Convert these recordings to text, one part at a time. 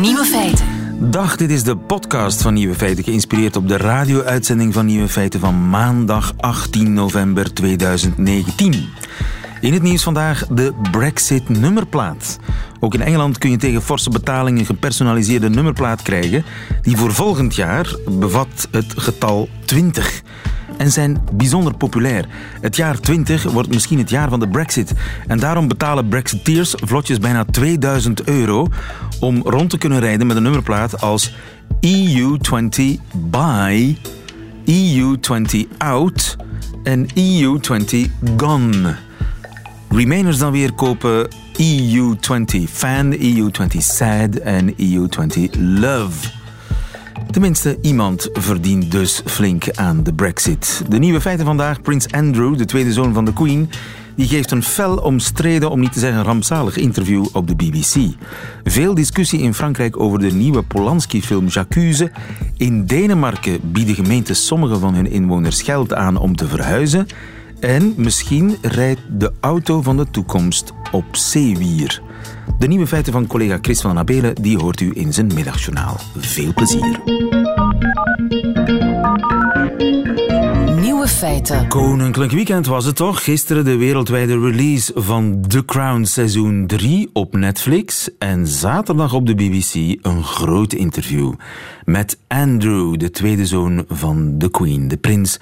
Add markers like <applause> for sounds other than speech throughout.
Nieuwe feiten. Dag, dit is de podcast van Nieuwe Feiten, geïnspireerd op de radio-uitzending van Nieuwe Feiten van maandag 18 november 2019. In het nieuws vandaag de Brexit-nummerplaat. Ook in Engeland kun je tegen forse betalingen een gepersonaliseerde nummerplaat krijgen, die voor volgend jaar bevat het getal 20 en zijn bijzonder populair. Het jaar 20 wordt misschien het jaar van de Brexit. En daarom betalen Brexiteers vlotjes bijna 2000 euro om rond te kunnen rijden met een nummerplaat als EU20 by, EU20 out en EU20 gone. Remainers dan weer kopen EU20 fan, EU20 sad en EU20 love. Tenminste, iemand verdient dus flink aan de Brexit. De nieuwe feiten vandaag: Prins Andrew, de tweede zoon van de Queen, die geeft een fel omstreden, om niet te zeggen rampzalig interview op de BBC. Veel discussie in Frankrijk over de nieuwe Polanski-film J'accuse. In Denemarken bieden gemeenten sommige van hun inwoners geld aan om te verhuizen. En misschien rijdt de auto van de toekomst op zeewier. De nieuwe feiten van collega Chris van Abelen die hoort u in zijn middagjournaal. Veel plezier. Nieuwe feiten. Koninklijk weekend was het toch? Gisteren de wereldwijde release van The Crown seizoen 3 op Netflix. En zaterdag op de BBC een groot interview met Andrew, de tweede zoon van de Queen, de prins.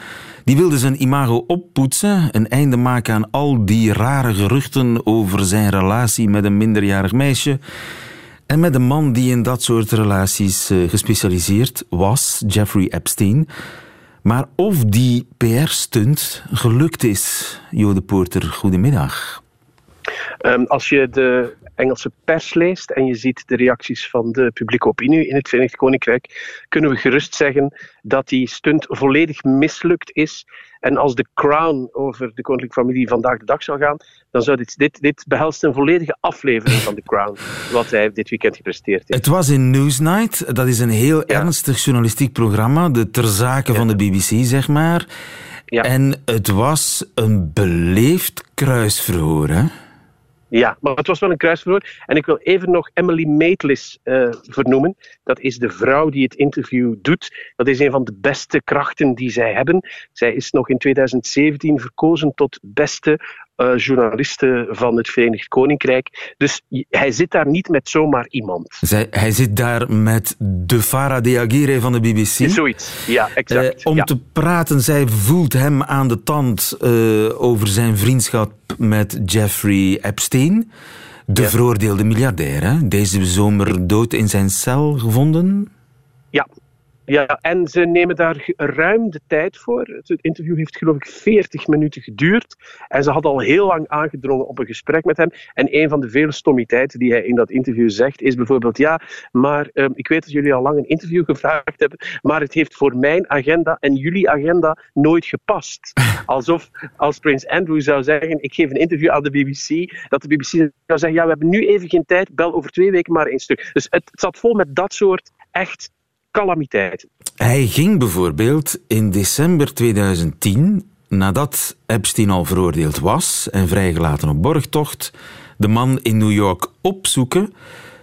Die wilde zijn imago oppoetsen, een einde maken aan al die rare geruchten over zijn relatie met een minderjarig meisje. En met een man die in dat soort relaties eh, gespecialiseerd was, Jeffrey Epstein. Maar of die PR-stunt gelukt is, Jode Poorter, goedemiddag. Um, als je de Engelse pers leest en je ziet de reacties van de publieke opinie in het Verenigd Koninkrijk, kunnen we gerust zeggen dat die stunt volledig mislukt is. En als de Crown over de koninklijke familie vandaag de dag zou gaan, dan zou dit, dit, dit behelst een volledige aflevering van The Crown, wat hij dit weekend gepresteerd heeft. Het was in Newsnight, dat is een heel ernstig journalistiek programma, de ter zake van de BBC, zeg maar. Ja. En het was een beleefd kruisverhoor, hè? Ja, maar het was wel een kruisverhoor. En ik wil even nog Emily Maitlis uh, vernoemen. Dat is de vrouw die het interview doet. Dat is een van de beste krachten die zij hebben. Zij is nog in 2017 verkozen tot beste uh, journaliste van het Verenigd Koninkrijk. Dus hij zit daar niet met zomaar iemand. Zij, hij zit daar met de Farah Diagire van de BBC. Zoiets, ja, exact. Uh, om ja. te praten, zij voelt hem aan de tand uh, over zijn vriendschap met Jeffrey Epstein. De ja. veroordeelde miljardair, hè? deze zomer dood in zijn cel gevonden. Ja, ja, en ze nemen daar ruim de tijd voor. Het interview heeft geloof ik 40 minuten geduurd. En ze had al heel lang aangedrongen op een gesprek met hem. En een van de vele stommiteiten die hij in dat interview zegt, is bijvoorbeeld: Ja, maar um, ik weet dat jullie al lang een interview gevraagd hebben, maar het heeft voor mijn agenda en jullie agenda nooit gepast. <laughs> Alsof als Prins Andrew zou zeggen: Ik geef een interview aan de BBC, dat de BBC zou zeggen: Ja, we hebben nu even geen tijd, bel over twee weken maar één stuk. Dus het, het zat vol met dat soort echt calamiteiten. Hij ging bijvoorbeeld in december 2010, nadat Epstein al veroordeeld was en vrijgelaten op borgtocht, de man in New York opzoeken,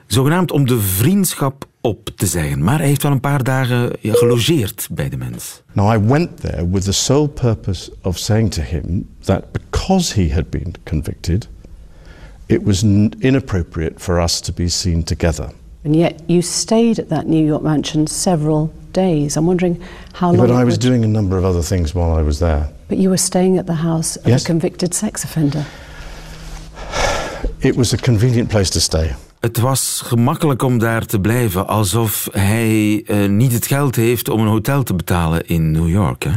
zogenaamd om de vriendschap op te zeggen. Maar hij heeft wel een paar dagen gelogeerd bij de mens. Now I went there with the sole purpose of saying to him that because he had been convicted, it was inappropriate for us to be seen together. And yet you stayed at that New York mansion several days. I'm wondering how long. But I was doing a number of other things while I was there. But you were staying at the house of Yes. a convicted sex offender. It was a convenient place to stay. Het was gemakkelijk om daar te blijven, alsof hij uh, niet het geld heeft om een hotel te betalen in New York. Hè?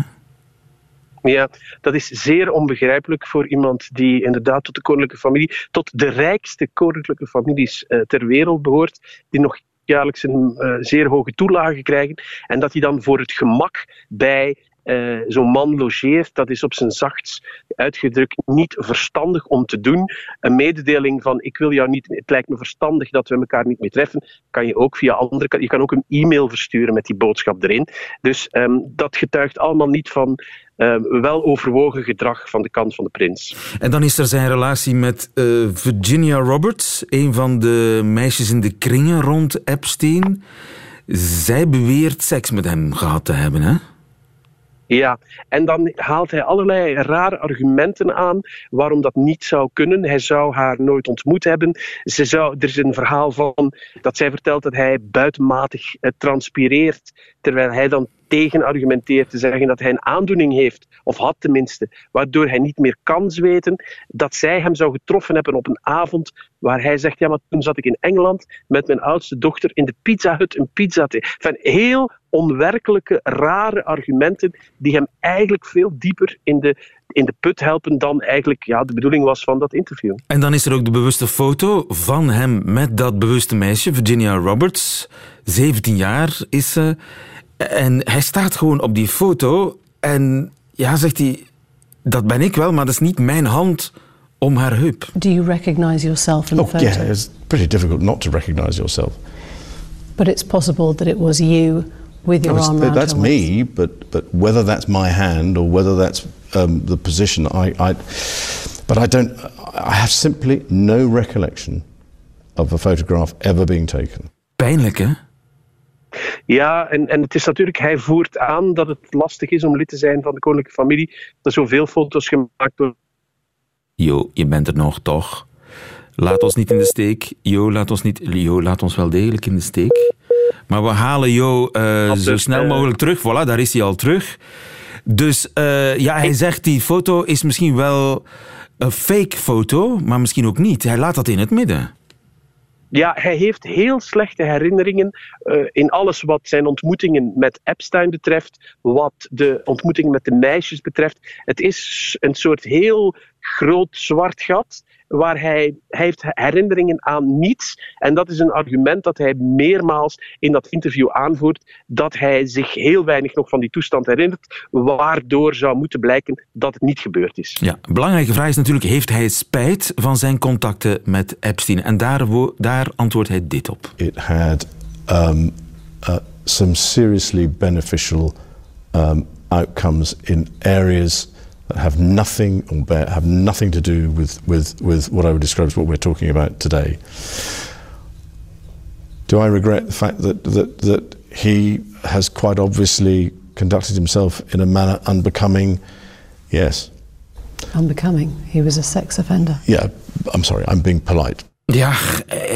Ja, dat is zeer onbegrijpelijk voor iemand die inderdaad tot de koninklijke familie, tot de rijkste koninklijke families uh, ter wereld behoort, die nog jaarlijks een uh, zeer hoge toelage krijgen. En dat hij dan voor het gemak bij uh, zo'n man logeert, dat is op zijn zachtst uitgedrukt niet verstandig om te doen. Een mededeling van ik wil jou niet, het lijkt me verstandig dat we elkaar niet meer treffen, kan je ook via andere, je kan ook een e-mail versturen met die boodschap erin. Dus um, dat getuigt allemaal niet van wel overwogen gedrag van de kant van de prins. En dan is er zijn relatie met uh, Virginia Roberts, een van de meisjes in de kringen rond Epstein. Zij beweert seks met hem gehad te hebben, hè? Ja, en dan haalt hij allerlei rare argumenten aan waarom dat niet zou kunnen. Hij zou haar nooit ontmoet hebben. Ze zou, er is een verhaal van dat zij vertelt dat hij buitenmatig eh, transpireert, terwijl hij dan tegenargumenteert te zeggen dat hij een aandoening heeft, of had tenminste, waardoor hij niet meer kan zweten, dat zij hem zou getroffen hebben op een avond waar hij zegt, ja, maar toen zat ik in Engeland met mijn oudste dochter in de Pizza Hut een pizza te... Van heel onwerkelijke, rare argumenten die hem eigenlijk veel dieper in de, in de put helpen dan eigenlijk ja, de bedoeling was van dat interview. En dan is er ook de bewuste foto van hem met dat bewuste meisje, Virginia Roberts. 17 jaar is ze. En hij staat gewoon op die foto en ja, zegt hij, dat ben ik wel, maar dat is niet mijn hand om haar heup. Do you recognize yourself in the oh, photo? Yeah, it's pretty difficult not to recognize yourself. But it's possible that it was you with your arm around That's her me, but but whether that's my hand or whether that's um, the position, I, I, but I don't. I have simply no recollection of a photograph ever being taken. Pijnlijk, hè? Ja, en, en het is natuurlijk, hij voert aan dat het lastig is om lid te zijn van de koninklijke familie. Er zoveel foto's gemaakt worden. Jo, je bent er nog, toch? Laat ons niet in de steek. Jo, laat ons, niet, jo, laat ons wel degelijk in de steek. Maar we halen Jo uh, zo snel uh, mogelijk terug. Voilà, daar is hij al terug. Dus uh, ja, hij zegt die foto is misschien wel een fake foto, maar misschien ook niet. Hij laat dat in het midden. Ja, hij heeft heel slechte herinneringen uh, in alles wat zijn ontmoetingen met Epstein betreft, wat de ontmoetingen met de meisjes betreft. Het is een soort heel groot zwart gat waar hij, hij heeft herinneringen aan niets. En dat is een argument dat hij meermaals in dat interview aanvoert, dat hij zich heel weinig nog van die toestand herinnert, waardoor zou moeten blijken dat het niet gebeurd is. Ja, belangrijke vraag is natuurlijk, heeft hij spijt van zijn contacten met Epstein? En daar, daar antwoordt hij dit op. It had um, uh, some seriously beneficial um, outcomes in areas that have nothing or bear, have nothing to do with, with, with what I would describe as what we're talking about today. Do I regret the fact that, that, that he has quite obviously conducted himself in a manner unbecoming? Yes. Unbecoming? He was a sex offender. Yeah, I'm sorry, I'm being polite. Ja,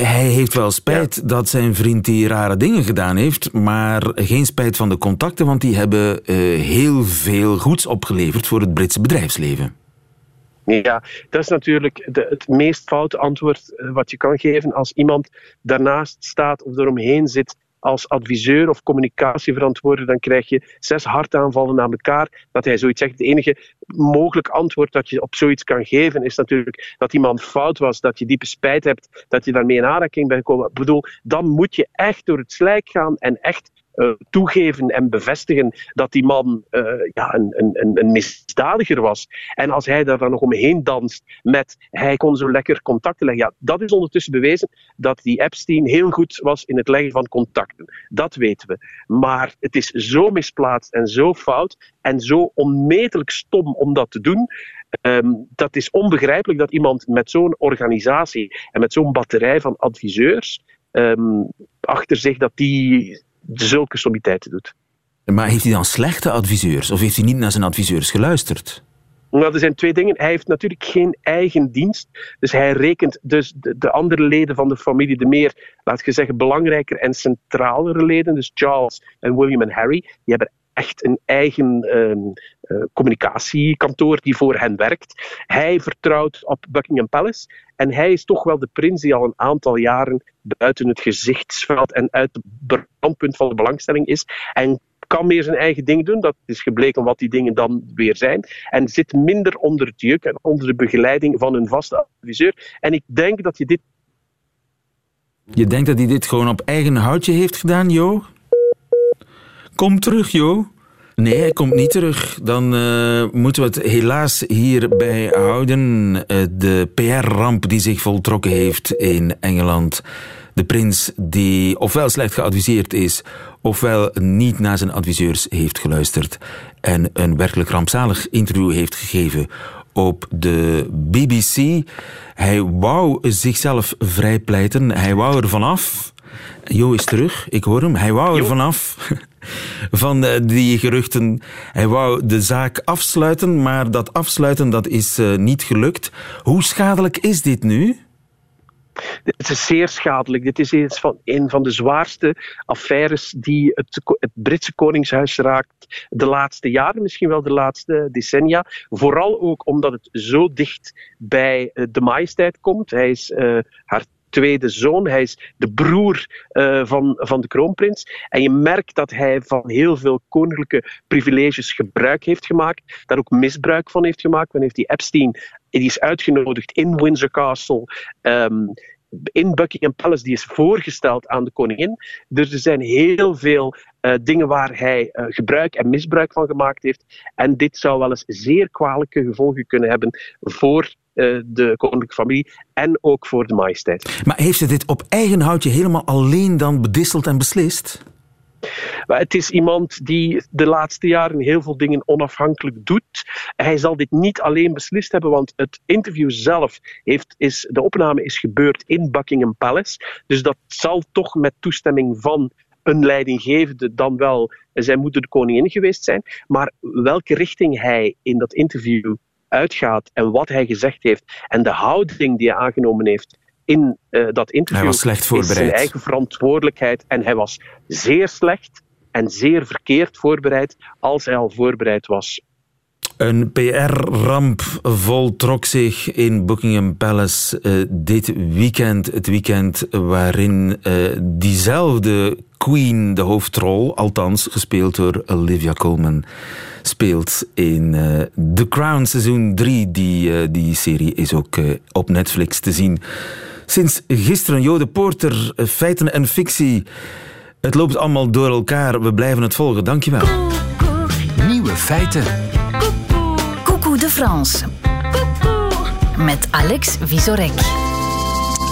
hij heeft wel spijt ja. dat zijn vriend die rare dingen gedaan heeft, maar geen spijt van de contacten, want die hebben uh, heel veel goeds opgeleverd voor het Britse bedrijfsleven. Ja, dat is natuurlijk de, het meest foute antwoord wat je kan geven als iemand daarnaast staat of eromheen zit als adviseur of communicatieverantwoorder, dan krijg je zes hartaanvallen aan elkaar. Dat hij zoiets zegt. Het enige mogelijk antwoord dat je op zoiets kan geven is natuurlijk dat iemand fout was, dat je diepe spijt hebt, dat je daarmee in aanraking bent gekomen. Ik bedoel, dan moet je echt door het slijk gaan en echt uh, toegeven en bevestigen dat die man uh, ja, een, een, een misdadiger was. En als hij daar dan nog omheen danst met hij kon zo lekker contacten leggen. Ja, dat is ondertussen bewezen dat die Epstein heel goed was in het leggen van contacten. Dat weten we. Maar het is zo misplaatst en zo fout en zo onmetelijk stom om dat te doen. Um, dat is onbegrijpelijk dat iemand met zo'n organisatie en met zo'n batterij van adviseurs um, achter zich dat die zulke sommiteiten doet. Maar heeft hij dan slechte adviseurs of heeft hij niet naar zijn adviseurs geluisterd? Nou, er zijn twee dingen. Hij heeft natuurlijk geen eigen dienst. Dus hij rekent dus de, de andere leden van de familie, de meer, laat je zeggen, belangrijker en centralere leden, dus Charles en William en Harry, die hebben echt een eigen um, uh, communicatiekantoor die voor hen werkt. Hij vertrouwt op Buckingham Palace en hij is toch wel de prins die al een aantal jaren buiten het gezichtsveld en uit het brandpunt van de belangstelling is. En kan meer zijn eigen ding doen. Dat is gebleken wat die dingen dan weer zijn. En zit minder onder het juk en onder de begeleiding van een vaste adviseur. En ik denk dat je dit. Je denkt dat hij dit gewoon op eigen houtje heeft gedaan, Jo? Kom terug, Jo. Nee, hij komt niet terug. Dan uh, moeten we het helaas hierbij houden. Uh, de PR-ramp die zich voltrokken heeft in Engeland. De prins die ofwel slecht geadviseerd is, ofwel niet naar zijn adviseurs heeft geluisterd en een werkelijk rampzalig interview heeft gegeven op de BBC. Hij wou zichzelf vrijpleiten. Hij wou er vanaf. Jo is terug, ik hoor hem. Hij wou er vanaf <laughs> van eh, die geruchten. Hij wou de zaak afsluiten, maar dat afsluiten dat is uh, niet gelukt. Hoe schadelijk is dit nu? Het is zeer schadelijk. Dit is van, een van de zwaarste affaires die het, het Britse Koningshuis raakt de laatste jaren, misschien wel de laatste decennia. Vooral ook omdat het zo dicht bij eh, de majesteit komt. Hij is uh, haar tweede zoon. Hij is de broer uh, van, van de kroonprins. En je merkt dat hij van heel veel koninklijke privileges gebruik heeft gemaakt. Daar ook misbruik van heeft gemaakt. Dan heeft die Epstein die is uitgenodigd in Windsor Castle. Um, in Buckingham Palace, die is voorgesteld aan de koningin. Dus er zijn heel veel uh, dingen waar hij uh, gebruik en misbruik van gemaakt heeft. En dit zou wel eens zeer kwalijke gevolgen kunnen hebben voor de koninklijke familie en ook voor de majesteit. Maar heeft hij dit op eigen houtje helemaal alleen dan bedisseld en beslist? Maar het is iemand die de laatste jaren heel veel dingen onafhankelijk doet. Hij zal dit niet alleen beslist hebben, want het interview zelf heeft, is, de opname is gebeurd in Buckingham Palace. Dus dat zal toch met toestemming van een leidinggevende dan wel zijn moeder de koningin geweest zijn. Maar welke richting hij in dat interview uitgaat en wat hij gezegd heeft en de houding die hij aangenomen heeft in uh, dat interview hij was slecht voorbereid. is zijn eigen verantwoordelijkheid. En hij was zeer slecht en zeer verkeerd voorbereid als hij al voorbereid was. Een PR-ramp voltrok zich in Buckingham Palace uh, dit weekend. Het weekend waarin uh, diezelfde Queen de hoofdrol, althans gespeeld door Olivia Colman, speelt in uh, The Crown seizoen 3. Die, die serie is ook op Netflix te zien. Sinds gisteren, Jode Porter, eh, feiten en fictie. Het loopt allemaal door elkaar. We blijven het volgen. Dankjewel. Nieuwe feiten. De France. Met Alex Visorek.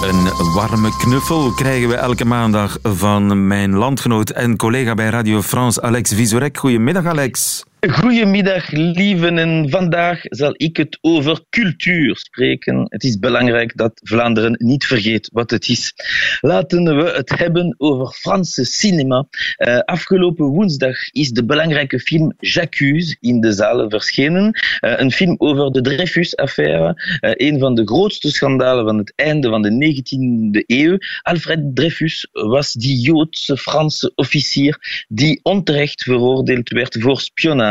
Een warme knuffel krijgen we elke maandag van mijn landgenoot en collega bij Radio France, Alex Visorek. Goedemiddag, Alex. Goedemiddag, lieven. En vandaag zal ik het over cultuur spreken. Het is belangrijk dat Vlaanderen niet vergeet wat het is. Laten we het hebben over Franse cinema. Uh, afgelopen woensdag is de belangrijke film J'accuse in de zalen verschenen. Uh, een film over de Dreyfus-affaire. Uh, een van de grootste schandalen van het einde van de 19e eeuw. Alfred Dreyfus was die Joodse Franse officier die onterecht veroordeeld werd voor spionage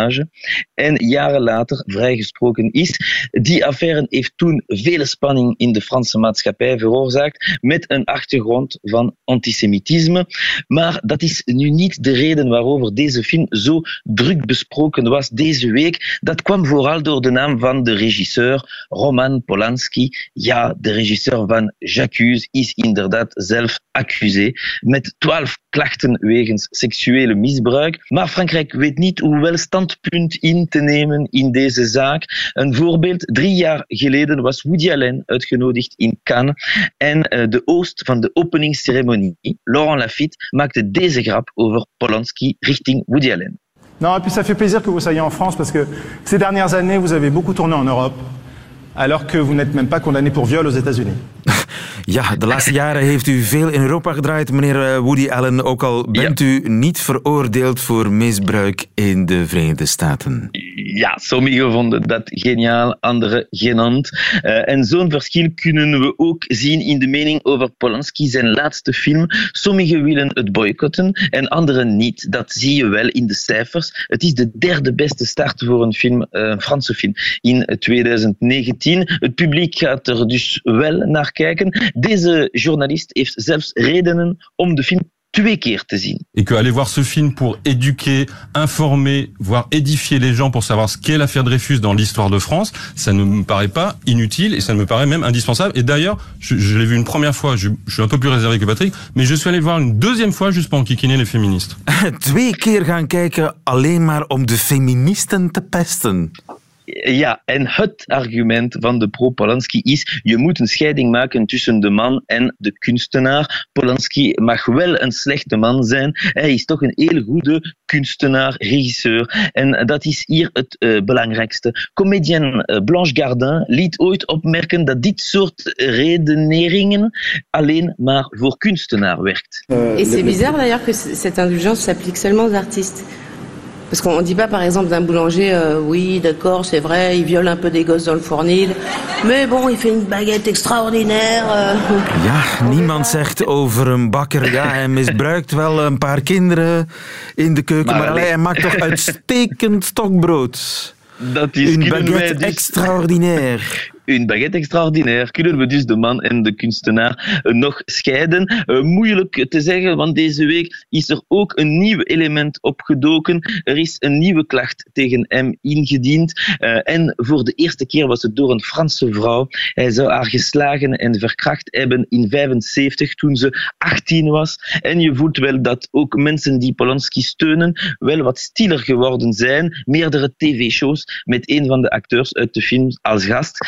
en jaren later vrijgesproken is. Die affaire heeft toen vele spanning in de Franse maatschappij veroorzaakt met een achtergrond van antisemitisme. Maar dat is nu niet de reden waarover deze film zo druk besproken was deze week. Dat kwam vooral door de naam van de regisseur Roman Polanski. Ja, de regisseur van J'accuse is inderdaad zelf accusé met twaalf klachten wegens seksuele misbruik. Maar Frankrijk weet niet hoe wel standpunt in te nemen in deze zaak. Een voorbeeld, drie jaar geleden was Woody Allen uitgenodigd in Cannes en uh, de oost van de openingsceremonie, Laurent Lafitte, maakte deze grap over Polanski richting Woody Allen. Non, et puis ça fait plaisir que vous soyez en France parce que ces dernières années, vous avez beaucoup tourné en Europe, alors que vous n'êtes même pas condamné pour viol aux États-Unis. <laughs> Ja, de laatste jaren heeft u veel in Europa gedraaid, meneer eh, Woody Allen. Ook al bent ja. u niet veroordeeld voor misbruik in de Verenigde Staten. Ja, sommigen vonden dat geniaal, anderen genant. Uh, en zo'n verschil kunnen we ook zien in de mening over Polanski, zijn laatste film. Sommigen willen het boycotten en anderen niet. Dat zie je wel in de cijfers. Het is de derde beste start voor een film, uh, een Franse film, in 2019. Het publiek gaat er dus wel naar kijken. Deze journalist heeft zelfs redenen om de film te zien. Et que aller voir ce film pour éduquer, informer, voire édifier les gens pour savoir ce qu'est l'affaire Dreyfus dans l'histoire de France, ça ne me paraît pas inutile et ça me paraît même indispensable. Et d'ailleurs, je, je l'ai vu une première fois, je, je, suis un peu plus réservé que Patrick, mais je suis allé le voir une deuxième fois juste pour enquiquiner les féministes. <laughs> Twee keer gaan kijken alleen maar om de feministen te pesten. Ja, en het argument van de pro-Polanski is: je moet een scheiding maken tussen de man en de kunstenaar. Polanski mag wel een slechte man zijn. Hij is toch een heel goede kunstenaar, regisseur. En dat is hier het uh, belangrijkste. Comedienne uh, Blanche Gardin liet ooit opmerken dat dit soort redeneringen alleen maar voor kunstenaar werkt. Et c'est bizarre d'ailleurs que cette indulgence s'applique seulement aux artistes. Parce qu'on ne dit pas par exemple d'un boulanger, euh, oui d'accord c'est vrai, il viole un peu des gosses dans le fournil, mais bon il fait une baguette extraordinaire. Euh. Ja, niemand zegt over een bakker, ja hij misbruikt wel een paar kinderen in de keuken, maar, maar hij maakt toch uitstekend stokbrood. Dat is een baguette dus... extraordinaire. Een baguette extraordinaire. Kunnen we dus de man en de kunstenaar nog scheiden? Uh, moeilijk te zeggen, want deze week is er ook een nieuw element opgedoken. Er is een nieuwe klacht tegen hem ingediend. Uh, en voor de eerste keer was het door een Franse vrouw. Hij zou haar geslagen en verkracht hebben in 75 toen ze 18 was. En je voelt wel dat ook mensen die Polanski steunen wel wat stiller geworden zijn. Meerdere tv-shows met een van de acteurs uit de film als gast.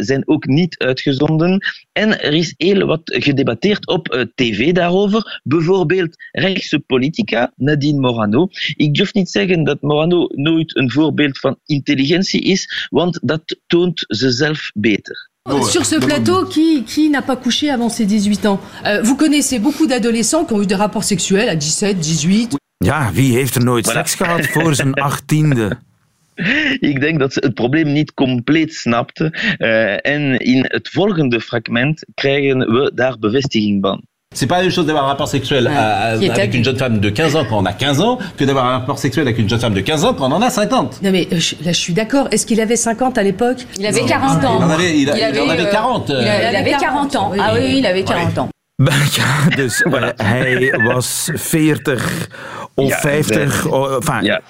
Zijn ook niet uitgezonden. En er is heel wat gedebatteerd op uh, tv daarover. Bijvoorbeeld rechtse politica, Nadine Morano. Ik durf niet zeggen dat Morano nooit een voorbeeld van intelligentie is, want dat toont ze zelf beter. Sur ce plateau, qui, qui n'a pas couché avant ses 18 ans euh, Vous connaissez beaucoup d'adolescents qui ont eu des rapports sexuels à 17, 18. Ja, wie heeft er nooit voilà. seks gehad voor zijn <laughs> achttiende? <laughs> Ik denk dat ze het probleem niet compleet snapte. Uh, en in het volgende fragment krijgen we daar bevestiging van. C'est pas la même chose d'avoir un rapport sexuel à, à, avec une jeune femme de 15 ans quand on a 15 ans que d'avoir un rapport sexuel avec une jeune femme de 15 ans quand on en a 50. Non mais euh, là je suis d'accord. Est-ce qu'il avait 50 à l'époque? Il avait 40 ans. Il en avait, il, il avait, il en avait euh, 40. Il, il avait 40 ans. Ah oui, il avait 40 ans. <laughs> Ja, dus voilà. hij was 40 of ja, 50. Of, enfin, ja.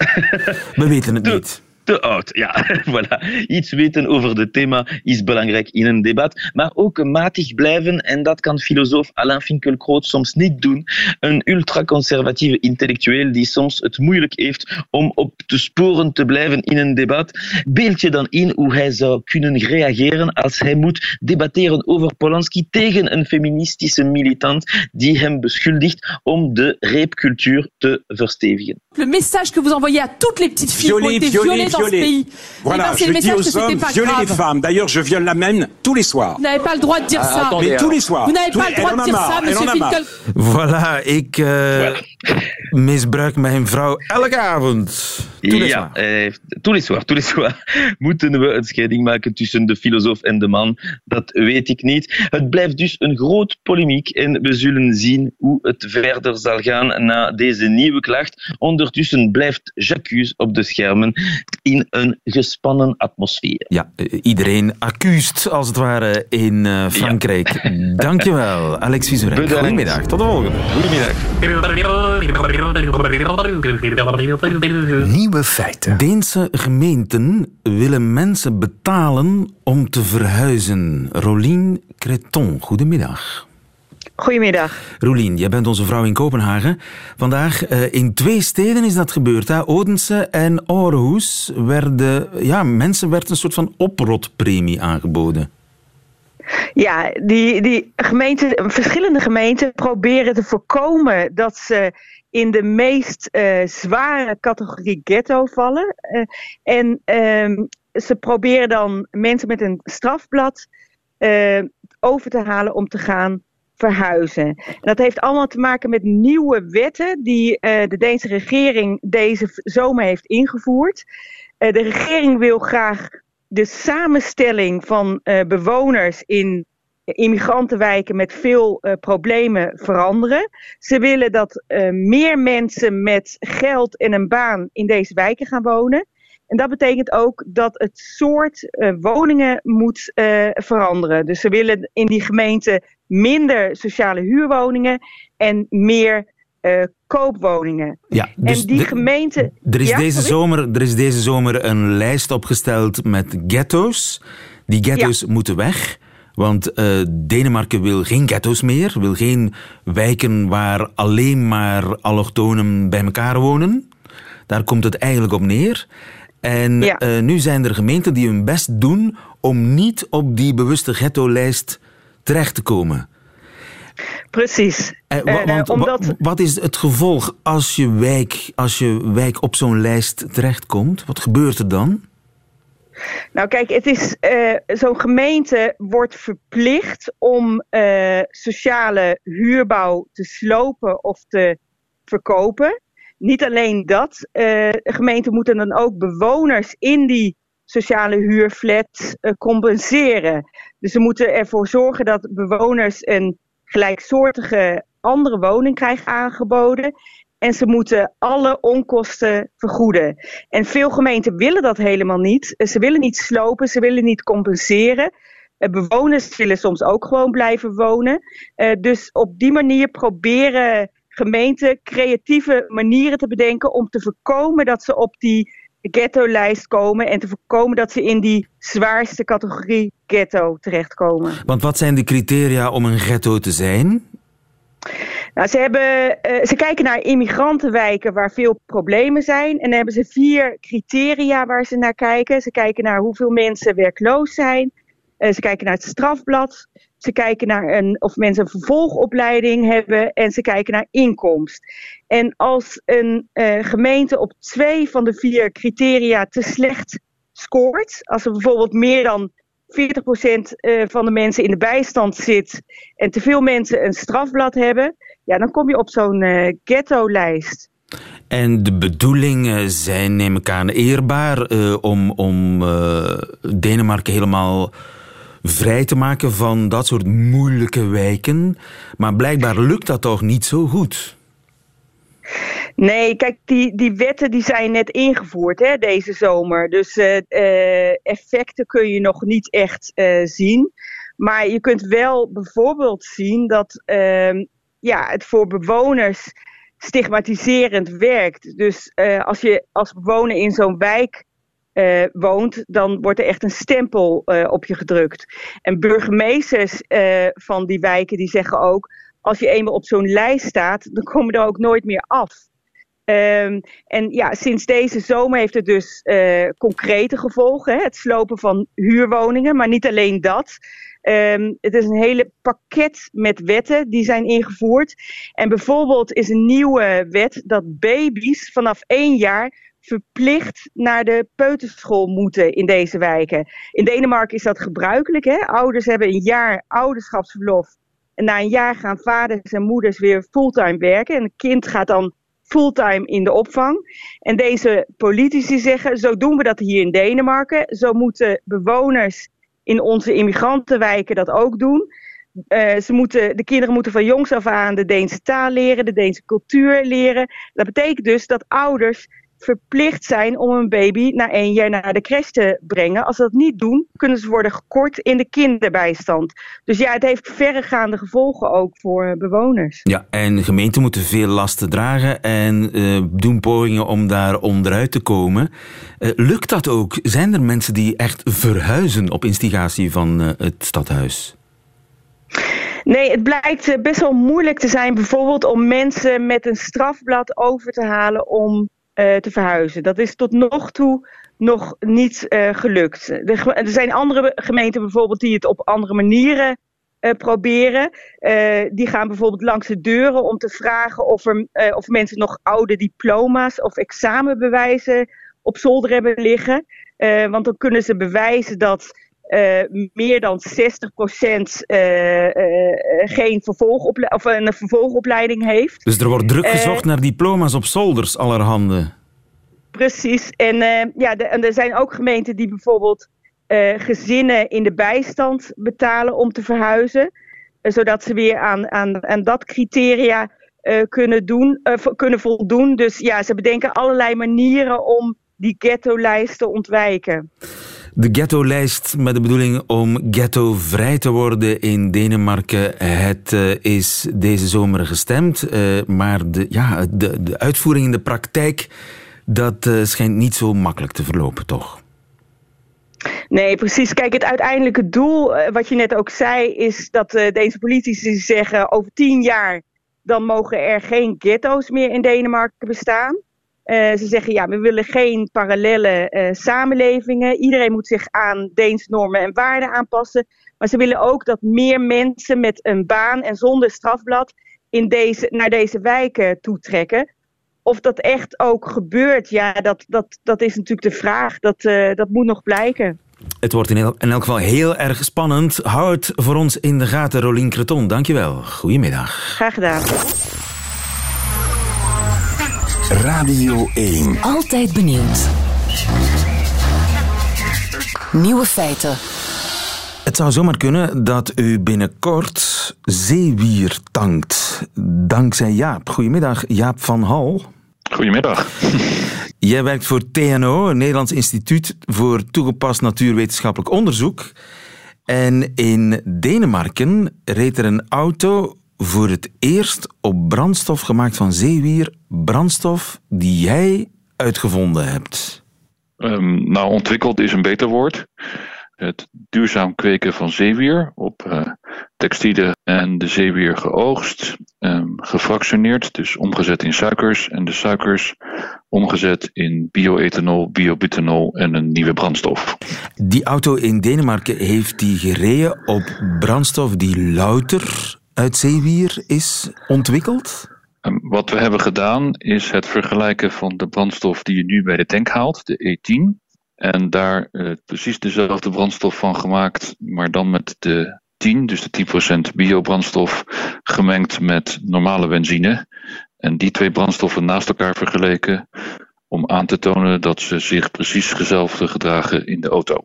we weten het niet. <laughs> te oud. Ja, <laughs> voilà. Iets weten over het thema is belangrijk in een debat, maar ook matig blijven en dat kan filosoof Alain Finkielkraut soms niet doen. Een ultraconservatieve intellectueel die soms het moeilijk heeft om op de sporen te blijven in een debat. Beeld je dan in hoe hij zou kunnen reageren als hij moet debatteren over Polanski tegen een feministische militant die hem beschuldigt om de reepcultuur te verstevigen. Le message que vous envoyez à toutes les petites filles qui ont été violées dans ce pays. Voilà, eh ben, je le dis aux que hommes, pas violer grave. les femmes. D'ailleurs, je viole la même tous les soirs. Vous n'avez pas le droit de dire Ah, ça. attendez, Mais tous les soirs. Vous n'avez pas le droit de dire marre, ça, monsieur. Finkel. Voilà, ik uh, misbruik mijn vrouw elke avond. Tous les Ja, eh, tous les soirs, tous les soirs. <laughs> Moeten we een scheiding maken tussen de filosoof en de man? Dat weet ik niet. Het blijft dus een groot polemiek en we zullen zien hoe het verder zal gaan na deze nieuwe klacht. Ondertussen blijft Jacques op de schermen in een gespannen atmosfeer. Ja, eh, iedereen accused als het ware in uh, Frankrijk. <laughs> Dankjewel, Alex. Bedankt. Goedemiddag, tot de volgende. Nieuwe feiten. Deense gemeenten willen mensen betalen om te verhuizen. Rolien Creton, goedemiddag. Goedemiddag. Rolien, jij bent onze vrouw in Kopenhagen. Vandaag uh, in twee steden is dat gebeurd. Hè? Odense en Aarhus werden, ja, mensen werd een soort van oprotpremie aangeboden. Ja, die, die verschillende gemeenten proberen te voorkomen dat ze in de meest uh, zware categorie ghetto vallen. Uh, en uh, ze proberen dan mensen met een strafblad uh, over te halen om te gaan verhuizen. En dat heeft allemaal te maken met nieuwe wetten die de Deense regering deze zomer heeft ingevoerd. De regering wil graag de samenstelling van bewoners in immigrantenwijken met veel uh, problemen veranderen. Ze willen dat uh, meer mensen met geld en een baan in deze wijken gaan wonen. En dat betekent ook dat het soort uh, woningen moet veranderen. Dus ze willen in die gemeente minder sociale huurwoningen en meer koopwoningen. Ja, dus en die gemeente. Er is, Ja, deze sorry? zomer, er is deze zomer een lijst opgesteld met ghetto's. Die ghetto's moeten weg. Want eh, Denemarken wil geen ghetto's meer. Wil geen wijken waar alleen maar allochtonen bij elkaar wonen. Daar komt het eigenlijk op neer. En eh, nu zijn er gemeenten die hun best doen om niet op die bewuste ghetto-lijst terecht te komen. Precies. Eh, wa- Eh, want wa- omdat- wat is het gevolg als je wijk, als je wijk op zo'n lijst terechtkomt? Wat gebeurt er dan? Nou, kijk, het is eh, zo'n gemeente wordt verplicht om eh, sociale huurbouw te slopen of te verkopen. Niet alleen dat, eh gemeenten moeten dan ook bewoners in die sociale huurflat compenseren. Dus ze moeten ervoor zorgen dat bewoners een gelijksoortige andere woning krijgen aangeboden. En ze moeten alle onkosten vergoeden. En veel gemeenten willen dat helemaal niet. Eh, Ze willen niet slopen, ze willen niet compenseren. Eh, Bewoners willen soms ook gewoon blijven wonen. Eh, Dus op die manier proberen gemeenten creatieve manieren te bedenken om te voorkomen dat ze op die ghetto-lijst komen en te voorkomen dat ze in die zwaarste categorie ghetto terechtkomen. Want wat zijn de criteria om een ghetto te zijn? Nou, ze, hebben, eh, ze kijken naar immigrantenwijken waar veel problemen zijn. En dan hebben ze vier criteria waar ze naar kijken. Ze kijken naar hoeveel mensen werkloos zijn. Eh, ze kijken naar het strafblad. Ze kijken naar een, of mensen een vervolgopleiding hebben. En ze kijken naar inkomst. En als een eh, gemeente op twee van de vier criteria te slecht scoort. Als er bijvoorbeeld meer dan 40% eh, van de mensen in de bijstand zit en te veel mensen een strafblad hebben, ja, dan kom je op zo'n eh, ghetto-lijst. En de bedoelingen zijn, neem ik aan, eerbaar eh, om, om eh, Denemarken helemaal vrij te maken van dat soort moeilijke wijken. Maar blijkbaar lukt dat toch niet zo goed? Nee, kijk, die, die wetten die zijn net ingevoerd hè, deze zomer. Dus eh, eh, effecten kun je nog niet echt eh, zien. Maar je kunt wel bijvoorbeeld zien dat ehm, ja, het voor bewoners stigmatiserend werkt. Dus eh, als je als bewoner in zo'n wijk eh, woont, dan wordt er echt een stempel eh, op je gedrukt. En burgemeesters van die wijken die zeggen ook, als je eenmaal op zo'n lijst staat, dan kom je er ook nooit meer af. Ehm, en ja, sinds deze zomer heeft het dus concrete gevolgen. Hè? Het slopen van huurwoningen, maar niet alleen dat. Ehm, het is een hele pakket met wetten die zijn ingevoerd. En bijvoorbeeld is een nieuwe wet dat baby's vanaf één jaar verplicht naar de peuterschool moeten in deze wijken. In Denemarken is dat gebruikelijk. Hè? Ouders hebben een jaar ouderschapsverlof. En na een jaar gaan vaders en moeders weer fulltime werken. En het kind gaat dan fulltime in de opvang. En deze politici zeggen, zo doen we dat hier in Denemarken. Zo moeten bewoners in onze immigrantenwijken dat ook doen. Eh, ze moeten, de kinderen moeten van jongs af aan de Deense taal leren, de Deense cultuur leren. Dat betekent dus dat ouders verplicht zijn om een baby na één jaar naar de crash te brengen. Als ze dat niet doen, kunnen ze worden gekort in de kinderbijstand. Dus ja, het heeft verregaande gevolgen ook voor eh, bewoners. Ja, en gemeenten moeten veel lasten dragen en eh, doen pogingen om daar onderuit te komen. Eh, lukt dat ook? Zijn er mensen die echt verhuizen op instigatie van het stadhuis? Nee, het blijkt best wel moeilijk te zijn, bijvoorbeeld om mensen met een strafblad over te halen om eh, te verhuizen. Dat is tot nog toe nog niet eh, gelukt. Er zijn andere gemeenten bijvoorbeeld die het op andere manieren eh, proberen. Die gaan bijvoorbeeld langs de deuren om te vragen of, er, of mensen nog oude diploma's of examenbewijzen op zolder hebben liggen. Want dan kunnen ze bewijzen dat meer dan 60% eh, eh, geen vervolgople- of een vervolgopleiding heeft. Dus er wordt druk Eh, gezocht naar diploma's op zolders allerhande. Precies. En, eh, ja, de- en er zijn ook gemeenten die bijvoorbeeld eh, gezinnen in de bijstand betalen om te verhuizen. Eh, zodat ze weer aan, aan, aan dat criteria eh, kunnen, doen, eh, kunnen voldoen. Dus ja, ze bedenken allerlei manieren om die ghetto-lijst te ontwijken. De ghetto-lijst met de bedoeling om ghetto-vrij te worden in Denemarken. Het uh, is deze zomer gestemd, uh, maar de, ja, de, de uitvoering in de praktijk dat uh, schijnt niet zo makkelijk te verlopen, toch? Nee, precies. Kijk, het uiteindelijke doel, wat je net ook zei, is dat deze politici zeggen over tien jaar dan mogen er geen ghetto's meer in Denemarken bestaan. Uh, ze zeggen ja, we willen geen parallele uh, samenlevingen. Iedereen moet zich aan Deens normen en waarden aanpassen. Maar ze willen ook dat meer mensen met een baan en zonder strafblad in deze, naar deze wijken toetrekken. Of dat echt ook gebeurt, ja, dat, dat, dat is natuurlijk de vraag. Dat, uh, dat moet nog blijken. Het wordt in, el in elk geval heel erg spannend. Hou het voor ons in de gaten, Rolien Creton. Dankjewel. Goedemiddag. Graag gedaan. Radio 1. Altijd benieuwd. Nieuwe feiten. Het zou zomaar kunnen dat u binnenkort zeewier tankt. Dankzij Jaap. Goedemiddag, Jaap van Hal. Goedemiddag. Jij werkt voor TNO, een Nederlands instituut voor toegepast natuurwetenschappelijk onderzoek. En in Denemarken reed er een auto voor het eerst op brandstof gemaakt van zeewier. Brandstof die jij uitgevonden hebt. Um, nou, ontwikkeld is een beter woord het duurzaam kweken van zeewier op uh, textielen en de zeewier geoogst, um, gefractioneerd, dus omgezet in suikers en de suikers omgezet in bioethanol, biobutanol en een nieuwe brandstof. Die auto in Denemarken heeft die gereden op brandstof die louter uit zeewier is ontwikkeld? Um, wat we hebben gedaan is het vergelijken van de brandstof die je nu bij de tank haalt, de E10, en daar uh, precies dezelfde brandstof van gemaakt, maar dan met de 10, dus de 10% biobrandstof, gemengd met normale benzine. En die twee brandstoffen naast elkaar vergeleken om aan te tonen dat ze zich precies hetzelfde gedragen in de auto.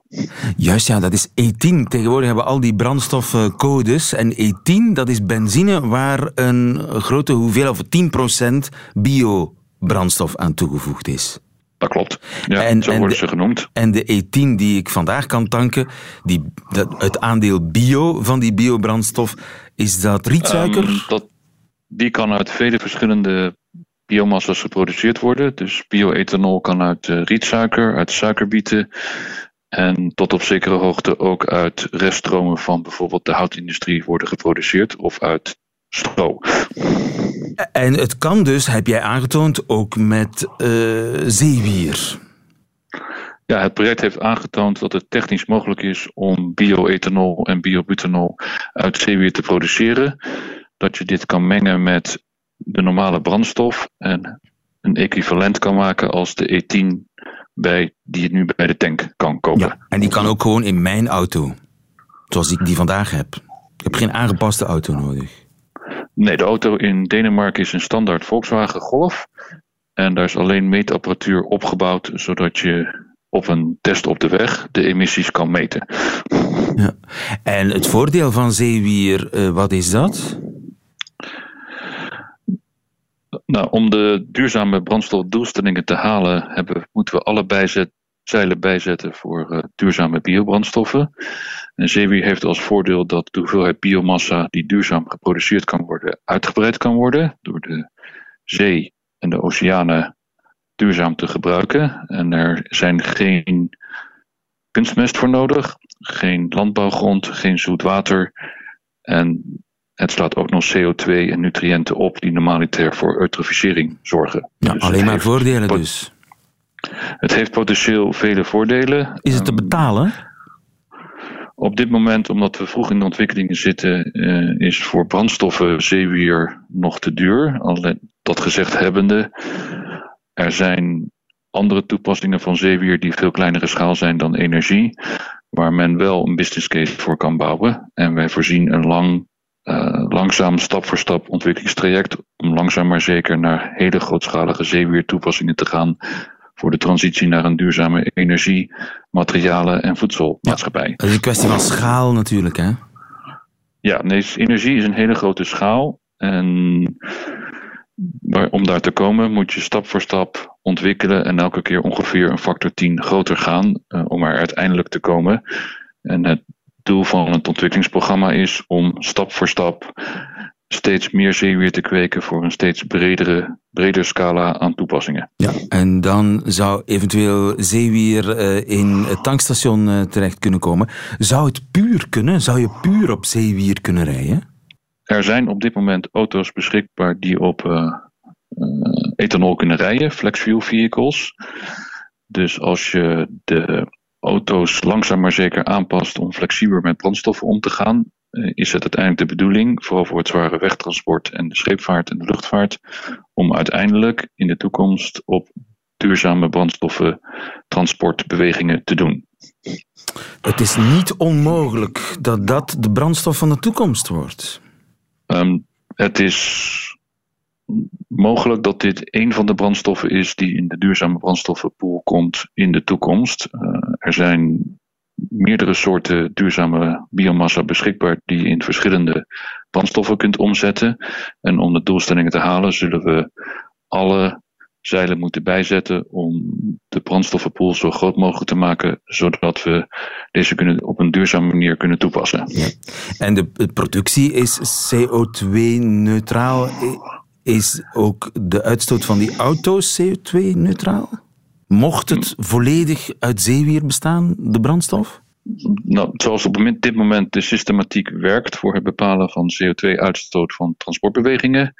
Juist ja, dat is E10. Tegenwoordig hebben we al die brandstofcodes. En E10, dat is benzine waar een grote hoeveelheid, of 10% biobrandstof aan toegevoegd is. Dat klopt. Ja, en, zo worden ze genoemd. En de E10 die ik vandaag kan tanken, die, dat, het aandeel bio van die biobrandstof, is dat rietsuiker? Um, dat, die kan uit vele verschillende biomassa's geproduceerd worden. Dus bioethanol kan uit uh, rietsuiker, uit suikerbieten. En tot op zekere hoogte ook uit reststromen van bijvoorbeeld de houtindustrie worden geproduceerd. Of uit stro. En het kan dus, heb jij aangetoond, ook met uh, zeewier. Ja, het project heeft aangetoond dat het technisch mogelijk is om bioethanol en biobutanol uit zeewier te produceren. Dat je dit kan mengen met de normale brandstof en een equivalent kan maken als de E10 bij, die je nu bij de tank kan kopen. Ja, en die kan ook gewoon in mijn auto, zoals ik die vandaag heb. Ik heb geen aangepaste auto nodig. Nee, de auto in Denemarken is een standaard Volkswagen Golf. En daar is alleen meetapparatuur opgebouwd, zodat je op een test op de weg de emissies kan meten. Ja. En het voordeel van zeewier, uh, wat is dat? Nou, om de duurzame brandstofdoelstellingen te halen, hebben, moeten we alle zeilen bijzetten voor uh, duurzame biobrandstoffen. En zeewier heeft als voordeel dat de hoeveelheid biomassa die duurzaam geproduceerd kan worden, uitgebreid kan worden door de zee en de oceanen duurzaam te gebruiken. En er zijn geen kunstmest voor nodig, geen landbouwgrond, geen zoet water. En het slaat ook nog CO2 en nutriënten op die normaliter voor eutrofiëring zorgen. Ja, dus alleen maar voordelen dus. Het heeft potentieel vele voordelen. Is het te betalen? Op dit moment, omdat we vroeg in de ontwikkelingen zitten, uh, is voor brandstoffen zeewier nog te duur. Alleen dat gezegd hebbende, er zijn andere toepassingen van zeewier die veel kleinere schaal zijn dan energie, waar men wel een business case voor kan bouwen. En wij voorzien een lang, uh, langzaam stap voor stap ontwikkelingstraject om langzaam maar zeker naar hele grootschalige zeewier toepassingen te gaan voor de transitie naar een duurzame energie, materialen en voedselmaatschappij. Ja, dat is een kwestie van schaal natuurlijk, hè? Ja, nee, energie is een hele grote schaal. En om daar te komen moet je stap voor stap ontwikkelen en elke keer ongeveer een factor 10 groter gaan om er uiteindelijk te komen. En het doel van het ontwikkelingsprogramma is om stap voor stap steeds meer zeewier te kweken voor een steeds bredere, breder scala aan toepassingen. Ja, en dan zou eventueel zeewier uh, in het tankstation uh, terecht kunnen komen. Zou het puur kunnen? Zou je puur op zeewier kunnen rijden? Er zijn op dit moment auto's beschikbaar die op uh, ethanol kunnen rijden, flex fuel vehicles. Dus als je de auto's langzaam maar zeker aanpast om flexibeler met brandstoffen om te gaan, eh, is het uiteindelijk de bedoeling, vooral voor het zware wegtransport en de scheepvaart en de luchtvaart, om uiteindelijk in de toekomst op duurzame brandstoffen transportbewegingen te doen. Het is niet onmogelijk dat dat de brandstof van de toekomst wordt. Um, het is mogelijk dat dit een van de brandstoffen is die in de duurzame brandstoffenpool komt in de toekomst. Uh, er zijn meerdere soorten duurzame biomassa beschikbaar die je in verschillende brandstoffen kunt omzetten. En om de doelstellingen te halen zullen we alle zeilen moeten bijzetten om de brandstoffenpool zo groot mogelijk te maken, zodat we deze kunnen, op een duurzame manier kunnen toepassen. Ja. En de, de productie is CO2-neutraal. Is ook de uitstoot van die auto's CO2-neutraal? Mocht het volledig uit zeewier bestaan, de brandstof? Nou, zoals op dit moment de systematiek werkt voor het bepalen van CO2-uitstoot van transportbewegingen,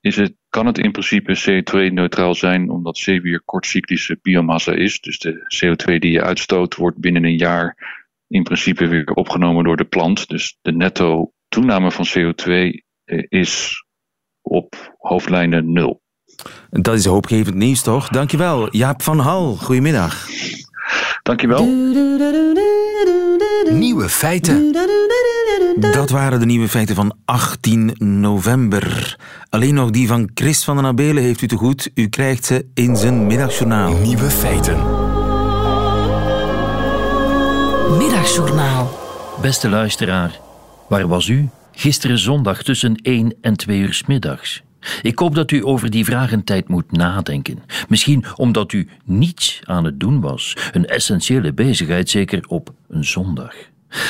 is het, kan het in principe CO2-neutraal zijn, omdat zeewier kortcyclische biomassa is. Dus de CO2 die je uitstoot wordt binnen een jaar in principe weer opgenomen door de plant. Dus de netto toename van CO2 eh, is op hoofdlijnen nul. Dat is hoopgevend nieuws, toch? Dankjewel, Jaap van Hal. Goedemiddag. Dankjewel. Nieuwe feiten. Dat waren de nieuwe feiten van 18 november. Alleen nog die van Chris van den Abelen heeft u te goed. U krijgt ze in zijn middagjournaal. Nieuwe feiten. Middagjournaal. Beste luisteraar, waar was u gisteren zondag tussen 1 en 2 uur middags? Ik hoop dat u over die vragentijd moet nadenken. Misschien omdat u niets aan het doen was. Een essentiële bezigheid, zeker op een zondag.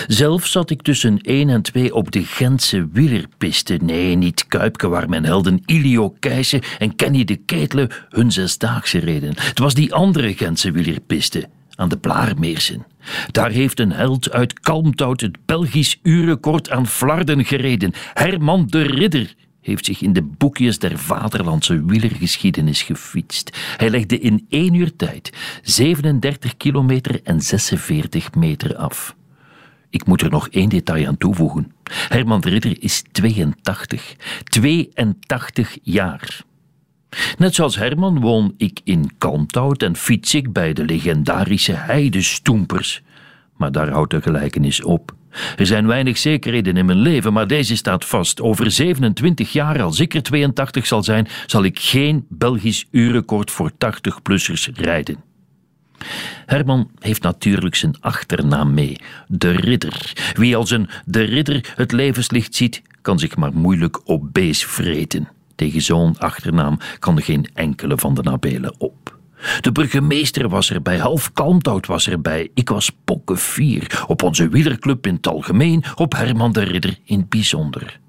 Zelf zat ik tussen 1 en 2 op de Gentse wielerpiste. Nee, niet Kuipke, waar mijn helden Ilio Keijsen en Kenny de Ketelen hun zesdaagse reden. Het was die andere Gentse wielerpiste, aan de Blaarmeersen. Daar heeft een held uit Kalmthout het Belgisch uurrecord aan Flarden gereden. Herman de Ridder heeft zich in de boekjes der vaderlandse wielergeschiedenis gefietst. Hij legde in één uur tijd 37 kilometer en 46 meter af. Ik moet er nog één detail aan toevoegen. Herman de Ridder is 82. 82 jaar. Net zoals Herman woon ik in Kalmthout en fiets ik bij de legendarische heidestoempers. Maar daar houdt de gelijkenis op. Er zijn weinig zekerheden in mijn leven, maar deze staat vast. Over 27 jaar, als ik er 82 zal zijn, zal ik geen Belgisch uurrecord voor 80-plussers rijden. Herman heeft natuurlijk zijn achternaam mee, de Ridder. Wie als een de Ridder het levenslicht ziet, kan zich maar moeilijk obese vreten. Tegen zo'n achternaam kan geen enkele van de nabelen op. De burgemeester was erbij, half Kalmthout was erbij. Ik was pokkenvier. Op onze wielerclub in het algemeen, op Herman de Ridder in het bijzonder.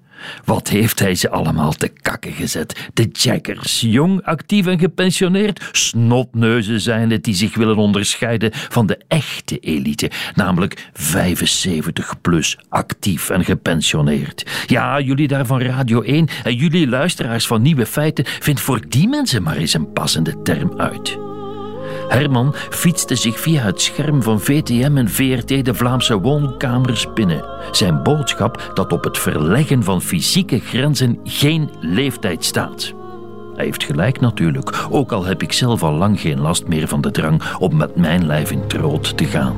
Wat heeft hij ze allemaal te kakken gezet? De jackers, jong, actief en gepensioneerd. Snotneuzen zijn het die zich willen onderscheiden van de echte elite. Namelijk 75 plus, actief en gepensioneerd. Ja, jullie daar van Radio 1 en jullie luisteraars van Nieuwe Feiten... vindt voor die mensen maar eens een passende term uit. Herman fietste zich via het scherm van VTM en VRT de Vlaamse woonkamers binnen. Zijn boodschap dat op het verleggen van fysieke grenzen geen leeftijd staat. Hij heeft gelijk natuurlijk, ook al heb ik zelf al lang geen last meer van de drang om met mijn lijf in troot te gaan.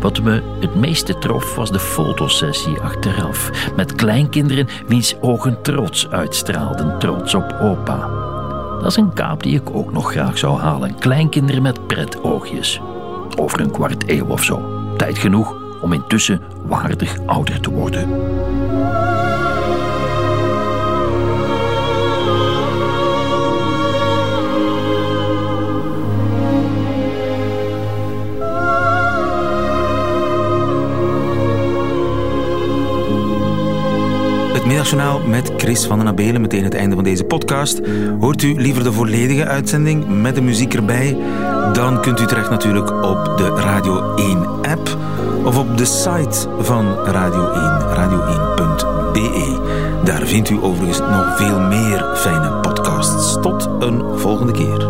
Wat me het meeste trof was de fotosessie achteraf, met kleinkinderen wiens ogen trots uitstraalden, trots op opa. Dat is een kaap die ik ook nog graag zou halen. Kleinkinderen met pretoogjes. Over een kwart eeuw of zo. Tijd genoeg om intussen waardig ouder te worden. Middagjournaal met Chris van den Abelen. Meteen het einde van deze podcast. Hoort u liever de volledige uitzending met de muziek erbij? Dan kunt u terecht natuurlijk op de Radio 1-app of op de site van Radio 1, radio1.be. Daar vindt u overigens nog veel meer fijne podcasts. Tot een volgende keer.